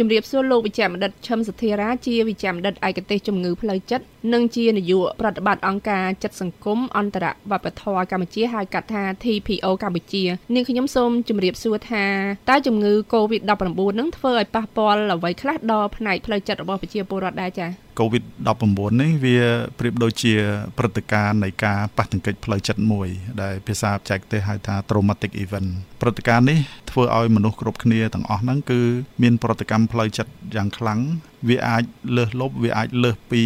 ជំរាបសួរលោកវិជ្ជបណ្ឌិតឈឹមសធារាជាវិជ្ជបណ្ឌិតឯកទេសជំងឺផ្លូវចិត្តនិងជានាយកប្រតិបត្តិអង្គការចិត្តសង្គមអន្តរវប្បធម៌កម្ពុជាហៅកាត់ថា TPO កម្ពុជានាងខ្ញុំសូមជម្រាបសួរថាតើជំងឺ Covid-19 នឹងធ្វើឲ្យប៉ះពាល់អ្វីខ្លះដល់ផ្នែកផ្លូវចិត្តរបស់ប្រជាពលរដ្ឋដែរចា៎ COVID-19 នេះវាប្រៀបដូចជាព្រឹត្តិការណ៍នៃការប៉ះទង្គិចផ្លូវចិត្តមួយ ដែលភាសាបច្ចេកទេសហៅថា traumatic event ព្រឹត្តិការណ៍នេះ ធ្វើឲ្យមនុស្សគ្រប់គ្នាទាំងអស់ហ្នឹងគឺមានប្រតិកម្មផ្លូវចិត្តយ៉ាងខ្លាំងវាអាចលើសលប់វាអាចលើសពី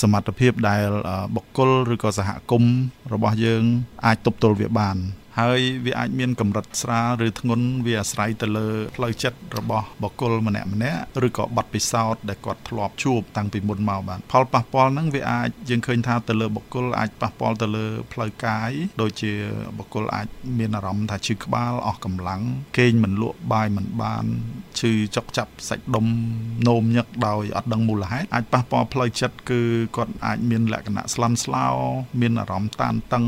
សមត្ថភាពដែលបុគ្គលឬក៏សហគមន៍របស់យើងអាចទប់ទល់វាបាន ហើយវាអាចមានកម្រិតស្រាលឬធ្ងន់វាអាស្រ័យទៅលើផ្លូវចិត្តរបស់បុគ្គលម្នាក់ម្នាក់ឬក៏បទពិសោធន៍ដែលគាត់ធ្លាប់ជួបតាំងពីមុនមកបាទផលប៉ះពាល់ហ្នឹងវាអាចយើងឃើញថាទៅលើបុគ្គលអាចប៉ះពាល់ទៅលើផ្លូវកាយដូចជាបុគ្គលអាចមានអារម្មណ៍ថាឈឺក្បាលអស់កម្លាំងគេងមិនលក់បាយមិនបានឈឺចុកចាប់សាច់ដុំនោមញឹកដោយអត់ដឹងមូលហេតុអាចប៉ះពាល់ផ្លូវចិត្តគឺគាត់អាចមានលក្ខណៈស្លន់ស្លោ មានអារម្មណ៍តានតឹង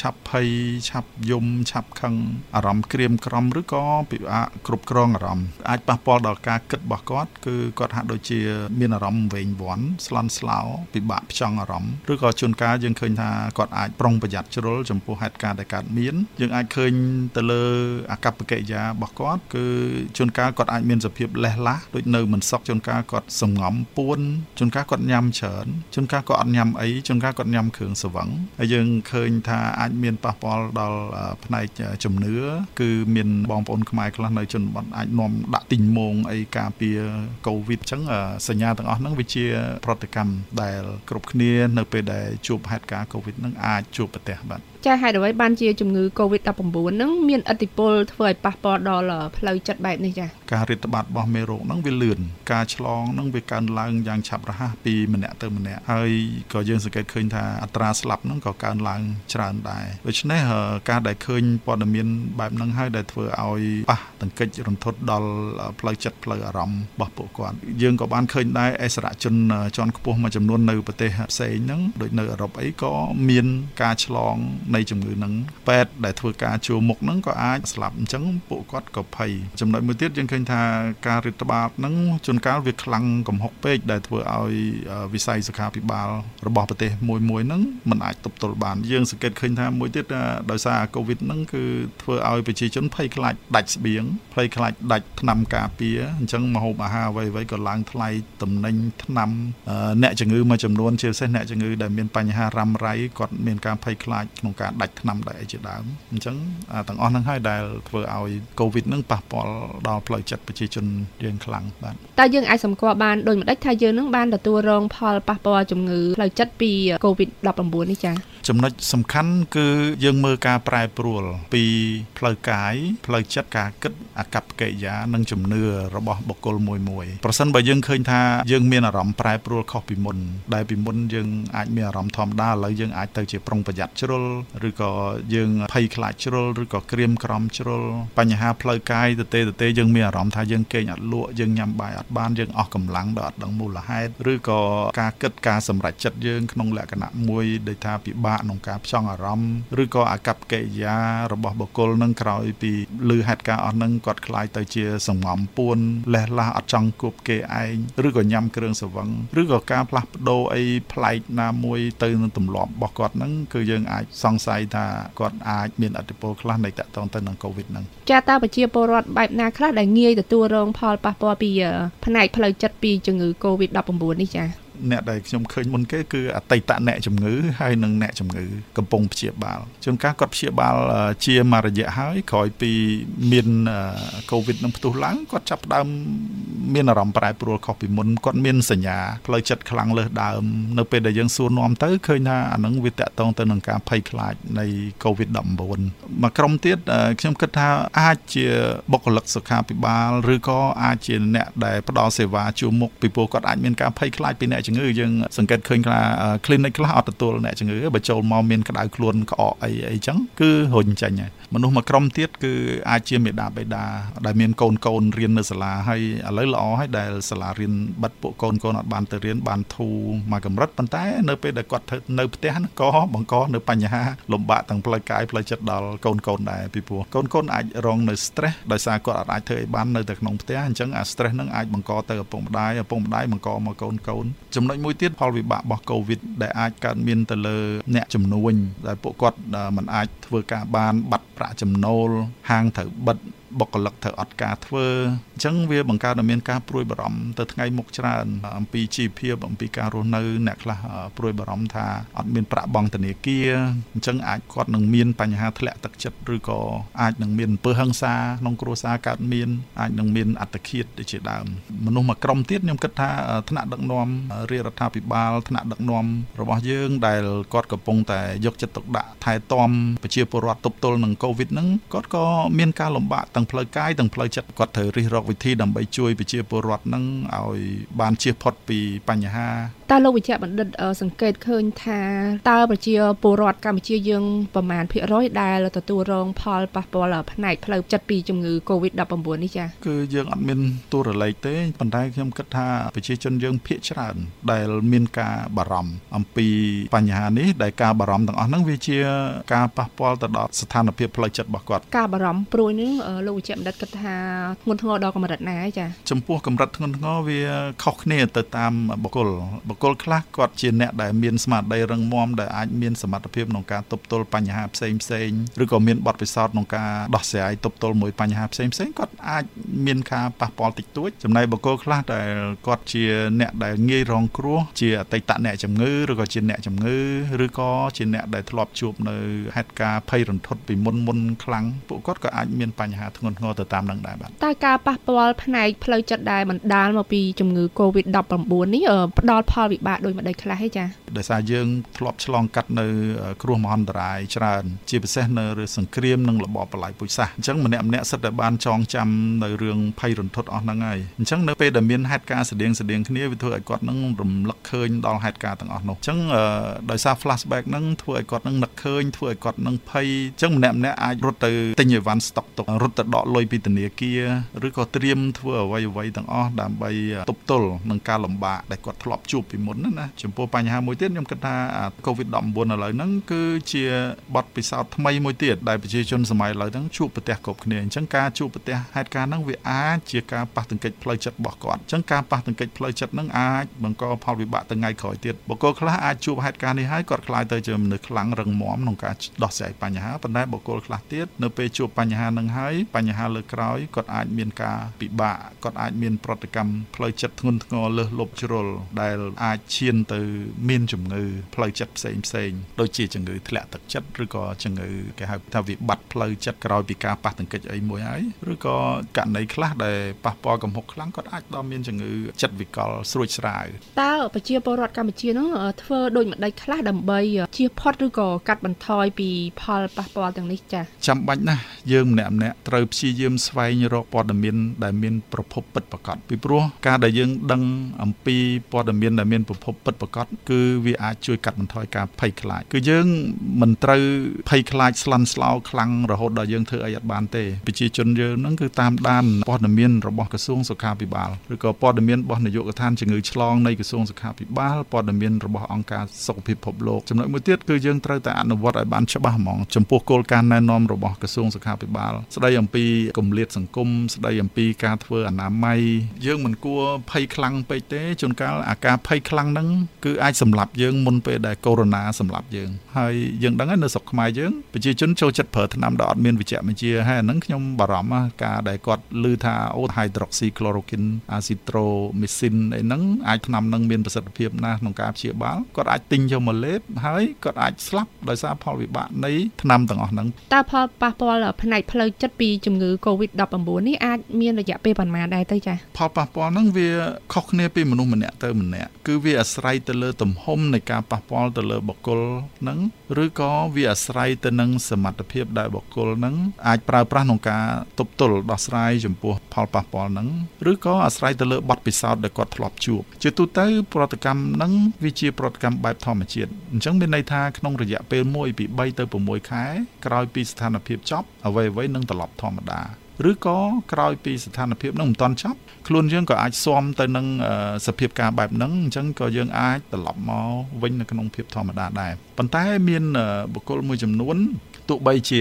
ឆាប់ភ័យឆាប់យំឆាប់ខឹងអារម្មណ៍ក្រៀមក្រំឬក៏ពិបាកគ្រប់គ្រងអារម្មណ៍អាចប៉ះពាល់ដល់ការគិតរបស់គាត់គឺគាត់ហាក់ដូចជាមានអារម្មណ៍វែងវាន់ស្លន់ស្លោពិបាកផ្ចង់អារម្មណ៍ឬក៏ជួនកាលយើងឃើញថាគាត់អាចប្រុងប្រយ័ត្នជ្រុលចំពោះហេតុការណ៍ដែលកើតមានយើងអាចឃើញទៅលើអាកប្បកិរិយារបស់គាត់គឺជួនកាលគាត់អាចមានសភាពលេះឡាស់ដូចនៅមិនសុខជួនកាលគាត់សងំពួនជួនកាលគាត់ញ៉ាំច្រើនជួនកាលគាត់អត់ញ៉ាំអីជួនកាលគាត់ញ៉ាំគ្រឿងស្រវឹងហើយយើងឃើញថាអាចមានប៉ះពាល់ដល់ផ្នែកជំនឿគឺមានបងប្អូនខ្មែរខ្លះនៅជនបទអាចនាំដាក់ទីងមងអីការពារកូវីដអញ្ចឹងសញ្ញាទាំងអស់ហ្នឹងវាជា ប្រតិកម្មដែលគ្រប់គ្នា នៅពេលដែលជួបហេតុការណ៍កូវីដហ្នឹងអាចជួបប្រទះបាទ ចាហេតុអ្វីបានជាជំងឺ Covid-19 នឹងមានឥទ្ធិពលធ្វើឲ្យប៉ះពាល់ដល់ផ្លូវចិត្តបែបនេះចាការរាតត្បាតរបស់មេរោគហ្នឹងវាលឿនការឆ្លងហ្នឹងវាកើនឡើងយ៉ាងឆាប់រហ័សពីម្នាក់ទៅម្នាក់ហើយក៏យើងសង្កេតឃើញថាអត្រាស្លាប់ហ្នឹងក៏កើនឡើងច្រើនដែរដូច្នេះការដែលឃើញព័ត៌មានបែបហ្នឹងហើយដែលធ្វើឲ្យប៉ះទង្គិចរន្ធត់ដល់ផ្លូវចិត្តផ្លូវអារម្មណ៍របស់ពួកគាត់យើងក៏បានឃើញដែរអិសរាជជនជាន់ខ្ពស់មួយចំនួននៅប្រទេសផ្សេងហ្នឹងដូចនៅអឺរ៉ុបអីក៏មានការឆ្លងនៃជំងឺហ្នឹងពេទ្យដែលធ្វើការជួមុខហ្នឹងក៏អាចស្លាប់អញ្ចឹងពួកគាត់ក៏ភ័យចំណុចមួយទៀតយើងឃើញថាការរាតត្បាតហ្នឹងជួនកាលវាខ្លាំងកំហុកពេកដែលធ្វើឲ្យវិស័យសុខាភិបាលរបស់ប្រទេសមួយមួយហ្នឹងมันអាចទប់ទល់បានយើងសង្កេតឃើញថាមួយទៀតដោយសារកូវីដហ្នឹងគឺធ្វើឲ្យប្រជាជនភ័យខ្លាចដាច់ស្បៀងភ័យខ្លាចដាច់ថ្នាំការពារអញ្ចឹងម្ហូបអាហារអ្វីៗក៏ឡើងថ្លៃតំណែងថ្នាំអ្នកជំងឺមួយចំនួនជាពិសេសអ្នកជំងឺដែលមានបញ្ហារ៉ាំរ៉ៃគាត់មានការភ័យខ្លាចក្នុងការដាច់ថ្នាំដែរជាដើមអញ្ចឹងទាំងអស់ហ្នឹងហើយដែលធ្វើឲ្យកូវីដហ្នឹងប៉ះពាល់ដល់ផ្លូវចិត្តប្រជាជនយើងខ្លាំងបាទតើយើងអាចសម្គាល់បានដូចម្ដេចថាយើងនឹងបានទទួលរងផលប៉ះពាល់ជំងឺផ្លូវចិត្តពីកូវីដ19នេះចា៎ ចំណុចសំខាន់គឺយើងមើលការប្រែប្រួលពីផ្លូវកាយផ្លូវចិត្តការគិតអាកប្បកិរិយានិងជំនឿរបស់បុគ្គលមួយមួយប្រសិនបើយើងឃើញថាយើងមានអារម្មណ៍ប្រែប្រួលខុសពីមុនដែលពីមុនយើងអាចមានអារម្មណ៍ធម្មតាឥឡូវយើងអាចទៅជាប្រុងប្រយ័ត្នជ្រុលឬក៏យើងភ័យខ្លាចជ្រុលឬក៏ក្រៀមក្រំជ្រុលបញ្ហាផ្លូវកាយទៅទេទៅទេយើងមានអារម្មណ៍ថាយើងគេងអត់លក់យើងញ៉ាំបាយអត់បានយើងអស់កម្លាំងដោយអត់ដឹងមូលហេតុឬក៏ការគិតការសម្រេចចិត្តយើងក្នុងលក្ខណៈមួយដូចថាពិបាកបាកក្នុងការផ្ចង់អារម្មណ៍ឬក៏អាកប្បកិរិយារបស់បុគ្គលនឹងក្រោយពីលឺហេតុការណ៍អស់នឹងគាត់ខ្លាយទៅជាសងំពួនលះលះអត់ចង់គប់គេឯងឬក៏ញ៉ាំគ្រឿងស្រវឹងឬក៏ការផ្លាស់ប្ដូរអីប្លែកណាមួយទៅនឹងទម្លាប់របស់គាត់នឹងគឺយើងអាចសង្ស័យថាគាត់អាចមានអតិពលខ្លះនៃតកតងទៅនឹង COVID នឹងចាតើប្រជាពលរដ្ឋបែបណាខ្លះដែលងាយទទួលរងផលប៉ះពាល់ពីផ្នែកផ្លូវចិត្តពីជំងឺ COVID-19 នេះចា អ្នកដែលខ្ញុំឃើញមុនគេគឺអតីតអ្នកជំងឺហើយនិងអ្នកជំងឺកំពុងព្យាបាលជួនកាលគាត់ព្យាបាលជាមួយរយៈហើយក្រោយពីមានកូវីដនឹងផ្ទុះឡើងគាត់ចាប់ផ្ដើមមានអារម្មណ៍ប្រែប្រួលខុសពីមុនគាត់មានសញ្ញាផ្លូវចិត្តខ្លាំងលើសដើមនៅពេលដែលយើងសួរនាំទៅឃើញថាអានឹងវាតកតងទៅនឹងការភ័យខ្លាចនៃកូវីដ19មួយក្រុមទៀតខ្ញុំគិតថាអាចជាបុគ្គលិកសុខាភិបាលឬក៏អាចជាអ្នកដែលផ្ដល់សេវាជួរមុខពីព្រោះគាត់អាចមានការភ័យខ្លាចពីអ្នកជំងឺយើងសង្កេតឃើញខ្លះ clinic ខ្លះអត់ទទួលអ្នកជំងឺបើចូលមកមានក្តៅខ្លួនក្អកអីអីចឹងគឺរុញចេញហើយមនុស្សមួយក្រុមទៀតគឺអាចជាមេដាបេដាដែលមានកូនកូនរៀននៅសាលាហើយឥឡូវល្អហើយដែលសាលារៀនបិទពួកកូនកូនអត់បានទៅរៀនបានធូរមកកម្រិតប៉ុន្តែនៅពេលដែលគាត់នៅផ្ទះក៏បង្កនៅបញ្ហាលំបាកទាំងផ្លូវកាយផ្លូវចិត្តដល់កូនកូនដែរពីព្រោះកូនកូនអាចរងនៅ stress ដោយសារគាត់អាចធ្វើអីបាននៅតែក្នុងផ្ទះអញ្ចឹងអា stress នឹងអាចបង្កទៅឪពុកម្ដាយឪពុកម្ដាយបង្កមកកូនកូនចំណុចមួយទៀតផលវិបាករបស់ COVID ដែលអាចកើតមានទៅលើអ្នកជំនួញដែលពួកគាត់មិនអាចធ្វើការបានបាត់ប្រាក់ចំណូលហាងត្រូវបិទ បុគ្គលិកត្រូវអត់ការធ្វើអញ្ចឹងវាបង្កើតឲ្យមានការព្រួយបារម្ភទៅថ្ងៃមុខច្រើន អំពីជីវភាពអំពីការរស់នៅ អ្នកខ្លះព្រួយបារម្ភថាអត់មានប្រាក់បង់ធនាគារអញ្ចឹងអាចគាត់នឹងមានបញ្ហាធ្លាក់ទឹកចិត្តឬក៏អាចនឹងមានអំពើហិង្សាក្នុងគ្រួសារកើតមានអាចនឹងមានអត្តឃាតដូចជាដើមមនុស្សមួយក្រុមទៀតខ្ញុំគិតថាថ្នាក់ដឹកនាំរាជរដ្ឋាភិបាលថ្នាក់ដឹកនាំរបស់យើងដែលគាត់កំពុងតែយកចិត្តទុកដាក់ថែទាំប្រជាពលរដ្ឋទប់ទល់នឹងកូវីដហ្នឹងគាត់ក៏មានការលំបាកទាំងផ្លូវកាយទាំងផ្លូវចិត្តគាត់ត្រូវរិះរកវិធីដើម្បីជួយប្រជាពលរដ្ឋហ្នឹងឲ្យបានជៀសផុតពីបញ្ហាតើលោកវិជ្ជបណ្ឌិតសង្កេតឃើញថាតើប្រជាពលរដ្ឋកម្ពុជាយើងប្រមាណភាគរយដែលទទួលរងផលប៉ះពាល់ផ្នែកផ្លូវចិត្តពីជំងឺ Covid-19 នេះចា៎គឺយើងអត់មានទូរលេខទេប៉ុន្តែខ្ញុំគិតថាប្រជាជនយើងភាគច្រើន ដែលមានការបារម្ភអំពីបញ្ហានេះដែលការបារម្ភទាំងអស់ហ្នឹងវាជាការប៉ះពាល់ទៅដល់ស្ថានភាពផ្លូវចិត្តរបស់គាត់ការបារម្ភព្រួយនេះលោកវិជ្ជបណ្ឌិតគិតថាធ្ងន់ធ្ងរដល់កម្រិតណាចា៎ចំពោះកម្រិតធ្ងន់ធ្ងរវាខុសគ្នាទៅតាមបុគ្គលបុគ្គលខ្លះគាត់ជាអ្នកដែលមានស្មារតីរឹងមាំដែលអាចមានសមត្ថភាពក្នុងការទប់ទល់បញ្ហាផ្សេងផ្សេងឬក៏មានបទពិសោធន៍ក្នុងការដោះស្រាយទប់ទល់មួយបញ្ហាផ្សេងផ្សេងគាត់អាចមានការប៉ះពាល់តិចតួចចំណែកបុគ្គលខ្លះដែលគាត់ជាអ្នកដែលងាយរងគ្រោះជាអតីតអ្នកជំងឺឬក៏ជាអ្នកជំងឺឬក៏ជាអ្នកដែលធ្លាប់ជួបនៅហេតុការណ៍ភ័យរន្ធត់ពីមុនមុនខ្លាំងពួកគាត់ក៏អាចមានបញ្ហាធ្ងន់ធ្ងរទៅតាមនឹងដែរបាទតើការប៉ះពាល់ផ្នែកផ្លូវចិត្តដែលបណ្ដាលមកពីជំងឺ Covid-19 នេះផ្ដល់ផលវិបាកដោយម្ដេចខ្លះទេចាដោយសារយើងធ្លាប់ឆ្លងកាត់នៅគ្រោះមហន្តរាយច្រើន ជាពិសេសនៅរឿងសង្គ្រាមនិងរបបបល្ល័យពូជសាសន៍អញ្ចឹងម្នាក់ម្នាក់សិតតែបានចងចាំនៅរឿងភ័យរន្ធត់អស់ហ្នឹងហើយអញ្ចឹងនៅពេលដែលមានហេតុការណ៍ស្តៀងស្តៀងគ្នាវាធ្វើឲ្យគាត់នឹងរំលឹកឃើញដល់ហេតុការណ៍ទាំងអស់នោះអញ្ចឹងដោយសារ flashback ហ្នឹងធ្វើឲ្យគាត់នឹងនឹកឃើញធ្វើឲ្យគាត់នឹងភ័យអញ្ចឹងម្នាក់ម្នាក់អាចរត់ទៅទិញអីវ៉ាន់ស្តុកទុករត់ទៅដកលុយពីធនាគារឬក៏ត្រៀមធ្វើអ្វីអ្វីទាំងអស់ដើម្បីទប់ទល់នឹងការលំបាកដែលគាត់ធ្លាប់ជួបពីមុនណាចំពោះបញ្ហាមួយទៀតខ្ញុំគិតថា COVID-19 ឥឡូវហ្នឹងគឺជាបទពិសោធន៍ថ្មីមួយទៀតដែលប្រជាជនសម័យឥឡូវហ្នឹងជួបប្រទះគ្រប់គ្នាអញ្ចឹងការជួបប្រទះហេតុការណ៍ហ្នឹងវាអាចជាការប៉ះទង្គិចផ្លូវចិត្តរបស់គាត់អញ្ចឹងការប៉ះទង្គិចផ្លូវចិត្តហ្នឹងអាចបង្កផលវិបាកទៅថ្ងៃក្រោយទៀតបុគ្គលខ្លះអាចជួបហេតុការណ៍នេះហើយគាត់ខ្លាចទៅជាមនុស្សខ្លាំងរឹងមាំក្នុងការដោះស្រាយបញ្ហាប៉ុន្តែបុគ្គលខ្លះទៀតនៅពេលជួបបញ្ហាហ្នឹងហើយបញ្ហាលើក្រោយគាត់អាចមានការពិបាកគាត់អាចមានប្រតិកម្មផ្លូវចិត្តធ្ងន់ធ្ងរលើសលប់ជ្រុលដែលអាចឈានទៅមានជំងឺផ្លូវចិត្តផ្សេងផ្សេងដូចជាជំងឺធ្លាក់ទឹកចិត្តឬក៏ជំងឺគេហៅថាវិបត្តិផ្លូវចិត្តក្រោយពីការប៉ះទង្គិចអីមួយហើយឬក៏ករណីខ្លះដែលប៉ះពាល់កំហុកខ្លាំងគាត់អាចដល់មានជំងឺចិត្តវិកលស្រួចស្រាវតើប្រជាពលរដ្ឋកម្ពុជានោះធ្វើដូចម្ដេចខ្លះដើម្បីជៀសផុតឬក៏កាត់បន្ថយពីផលប៉ះពាល់ទាំងនេះចា៎ចាំបាច់ណាស់យើងម្នាក់ម្នាក់ត្រូវព្យាយាមស្វែងរកព័ត៌មានដែលមានប្រភពពិតប្រាកដពីព្រោះការដែលយើងដឹងអំពីព័ត៌មានដែលមានប្រភពពិតប្រាកដគឺវាអាចជួយកាត់បន្ថយការភ័យខ្លាចគឺយើងមិនត្រូវភ័យខ្លាចស្លន់ស្លោខ្លាំងរហូតដល់យើងធ្វើអីអត់បានទេប្រជាជនយើងហ្នឹងគឺតាមដានព័ត៌មានរបស់ក្រសួងសុខាភិបាលឬក៏ព័ត៌មានរបស់នាយកដ្ឋានជំងឺឆ្លងនៃក្រសួងសុខាភិបាលព័ត៌មានរបស់អង្គការសុខភាពពិភពលោកចំណុចមួយទៀតគឺយើងត្រូវតែអនុវត្តឲ្យបានច្បាស់ហ្មងចំពោះគោលការណ៍ណែនាំរបស់ក្រសួងសុខាភិបាល ស្ដីអំពីគម្លាតសង្គមស្ដីអំពីការធ្វើអនាម័យយើងមិនគួរភ័យខ្លាំងពេកទេជួនកាលអាការភ័យខ្លាំងហ្នឹងគឺអាចសម្លាប់យើងមុនពេលដែលកូវីដ -19 សម្លាប់យើងហើយយើងដឹងហើយនៅស្រុកខ្មែរយើងប្រជាជនចូលចិត្តប្រើថ្នាំដែលអត់មានវិជ្ជបញ្ជាហើយអាហ្នឹងខ្ញុំបារម្ភការដែលគាត់ឮថាអូ hydroxychloroquine azithromycin អីហ្នឹងអាចថ្នាំហ្នឹងមានប្រសិទ្ធភាពណាស់ក្នុងការព្យាបាលគាត់អាចទិញយកមកលេបហើយគាត់អាចស្លាប់ដោយសារផលវិបាកនៃថ្នាំទាំងអស់ហ្នឹងតើផលប៉ះពាល់ផ្នែកផ្លូវចិត្តពីជំងឺ Covid-19 នេះអាចមានរយៈពេលប៉ុន្មានដែរទៅចា៎ផលប៉ះពាល់ហ្នឹងវាខុសគ្នាពីមនុស្សម្នាក់ទៅម្នាក់គឺវាអាស្រ័យទៅលើទំហំនៃការប៉ះពាល់ទៅលើបុគ្គលហ្នឹងឬក៏វាអាស្រ័យទៅនឹងសមត្ថភាពដែលបុគ្គលហ្នឹងអាចប្រើប្រាស់ក្នុងការទប់ទល់ដោះស្រាយចំពោះផលប៉ះពាល់ហ្នឹងឬក៏អាស្រ័យទៅលើបទពិសោធន៍ដែលគាត់ធ្លាប់ជួបជាទូទៅប្រតិកម្មហ្នឹងវាជាប្រតិកម្មបែបធម្មជាតិអញ្ចឹងមានន័យថាក្នុងរយៈពេល1ពី3ទៅ6ខែក្រោយពីស្ថានភាពចប់អ្វីៗនឹងត្រឡប់ធម្មតា ឬក៏ក្រោយពីស្ថានភាពនឹងមិនទាន់ចប់ខ្លួនយើងក៏អាចស៊ាំទៅនឹងសភាពការបែបហ្នឹងអញ្ចឹងក៏យើងអាចត្រឡប់មកវិញនៅក្នុងភាពធម្មតាដែរប៉ុន្តែមានបុគ្គលមួយចំនួន ទោះបីជា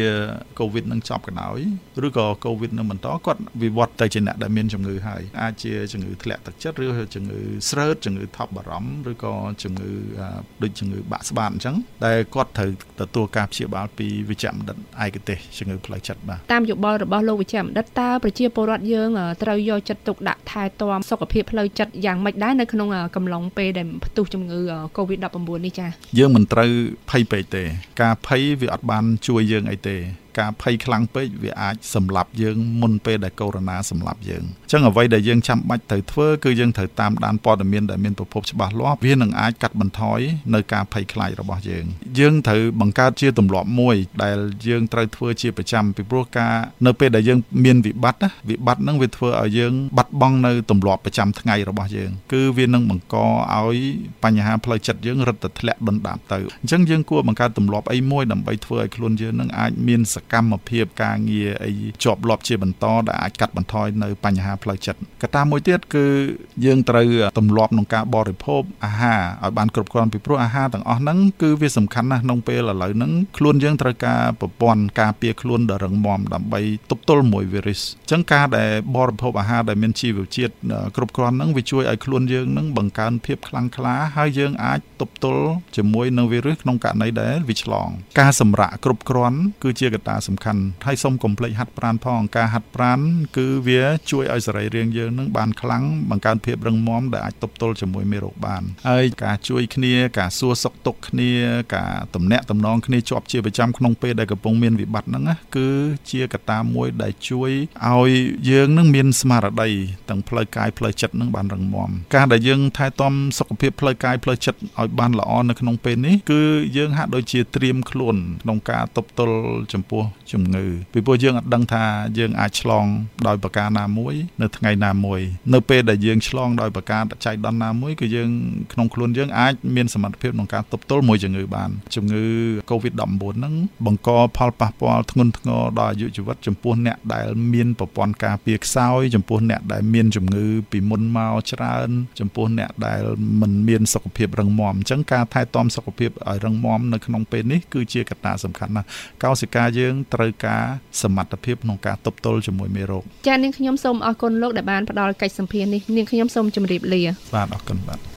កូវីដនឹងចប់ក៏ដោយឬក៏កូវីដនឹងបន្តគាត់វិវត្តទៅជាអ្នកដែលមានជំងឺហើយអាចជាជំងឺធ្លាក់ទឹកចិត្តឬជំងឺស្រើតជំងឺថប់បារម្ភឬក៏ជំងឺដូចជំងឺបាក់ស្បាតអញ្ចឹងដែលគាត់ត្រូវទទួលការព្យាបាលពីវិជ្ជបណ្ឌិតឯកទេសជំងឺផ្លូវចិត្តបាទតាមយោបល់របស់លោកវិជ្ជបណ្ឌិតតើប្រជាពលរដ្ឋយើងត្រូវយកចិត្តទុកដាក់ថែទាំសុខភាពផ្លូវចិត្តយ៉ាងម៉េចដែរនៅក្នុងកំឡុងពេលដែលផ្ទុះជំងឺ Covid-19 នេះចា៎យើងមិនត្រូវភ័យពេកទេ ការភ័យវាអត់បានជួយយើងអីទេ ការភ័យខ្លាំងពេកវាអាចសម្លាប់យើងមុនពេលដែលកូវីដ -19 សម្លាប់យើងអញ្ចឹងអ្វីដែលយើងចាំបាច់ត្រូវធ្វើគឺយើងត្រូវតាមដានព័ត៌មានដែលមានប្រភពច្បាស់លាស់វានឹងអាចកាត់បន្ថយនៅការភ័យខ្លាចរបស់យើង យើងត្រូវបង្កើតជាទម្លាប់មួយដែលយើងត្រូវធ្វើជាប្រចាំពីព្រោះការនៅពេលដែលយើងមានវិបត្តិវិបត្តិហ្នឹងវាធ្វើឲ្យយើងបាត់បង់នៅទម្លាប់ប្រចាំថ្ងៃរបស់យើង គឺវានឹងបង្កឲ្យបញ្ហាផ្លូវចិត្តយើងរឹតតែធ្លាក់ដុនដាបទៅអញ្ចឹងយើងគួរបង្កើតទម្លាប់អីមួយដើម្បីធ្វើឲ្យខ្លួនយើងនឹងអាចមានសកម្មភាពការងារអីជាប់លាប់ជាបន្តដែលអាចកាត់បន្ថយនៅបញ្ហាផ្លូវចិត្តកត្តាមួយទៀតគឺយើងត្រូវទម្លាប់ក្នុងការបរិភោគអាហារឲ្យបានគ្រប់គ្រាន់ពីព្រោះអាហារទាំងអស់ហ្នឹងគឺវាសំខាន់ណាស់ក្នុងពេលឥឡូវហ្នឹងខ្លួនយើងត្រូវការប្រព័ន្ធការពារខ្លួនដ៏រឹងមាំដើម្បីទប់ទល់មួយវីរុសអញ្ចឹងការដែលបរិភោគអាហារដែលមានជីវជាតិគ្រប់គ្រាន់ហ្នឹងវាជួយឲ្យខ្លួនយើងហ្នឹងបង្កើនភាពខ្លាំងក្លាហើយយើងអាចទប់ទល់ជាមួយនឹងវីរុសក្នុងករណីដែលវាឆ្លង ការសម្រាកគ្រប់គ្រាន់គឺជាកត្តាសំខាន់ហើយសូមកុំភ្លេចហាត់ប្រាណផងការហាត់ប្រាណគឺវាជួយឲ្យសរីរាង្គយើងនឹងបានខ្លាំងបង្កើនភាពរឹងមាំដែលអាចទប់ទល់ជាមួយមេរោគបានហើយការជួយគ្នាការសួរសុខទុក្ខគ្នាការទំនាក់ទំនងគ្នាជាប់ជាប្រចាំក្នុងពេលដែលកំពុងមានវិបត្តិហ្នឹងគឺជាកត្តាមួយដែលជួយឲ្យយើងនឹងមានស្មារតីទាំងផ្លូវកាយផ្លូវចិត្តនឹងបានរឹងមាំការដែលយើងថែទាំសុខភាពផ្លូវកាយផ្លូវចិត្តឲ្យបានល្អនៅក្នុងពេលនេះគឺយើងហាក់ដូចជាត្រៀមខ្លួនក្នុងការទប់ទល់ចំពោះជំងឺពីព្រោះយើងអត់ដឹងថាយើងអាចឆ្លងដោយប្រការណាមួយ នៅថ្ងៃណាមួយ នៅពេលដែលយើងឆ្លងដោយប្រការចៃដន្យណាមួយគឺយើងក្នុងខ្លួនយើងអាចមានសមត្ថភាពក្នុងការទប់ទល់មួយជំងឺបានជំងឺ Covid-19 ហ្នឹងបង្កផលប៉ះពាល់ធ្ងន់ធ្ងរដល់អាយុជីវិតចំពោះអ្នកដែលមានប្រព័ន្ធការពារខ្សោយចំពោះអ្នកដែលមានជំងឺពីមុនមកច្រើន ចំពោះអ្នកដែលមិនមានសុខភាពរឹងមាំអញ្ចឹងការថែទាំសុខភាពឲ្យរឹងមាំនៅក្នុងពេលនេះគឺជាកត្តាសំខាន់ណាស់កោសិកាយើងត្រូវការសមត្ថភាពក្នុងការទប់ទល់ជាមួយមេរោគចា៎នាងខ្ញុំសូមអរគុណលោកដែលបានផ្ដល់កិច្ចសម្ភារនេះនាងខ្ញុំសូមជម្រាបលាបាទអរគុណបាទ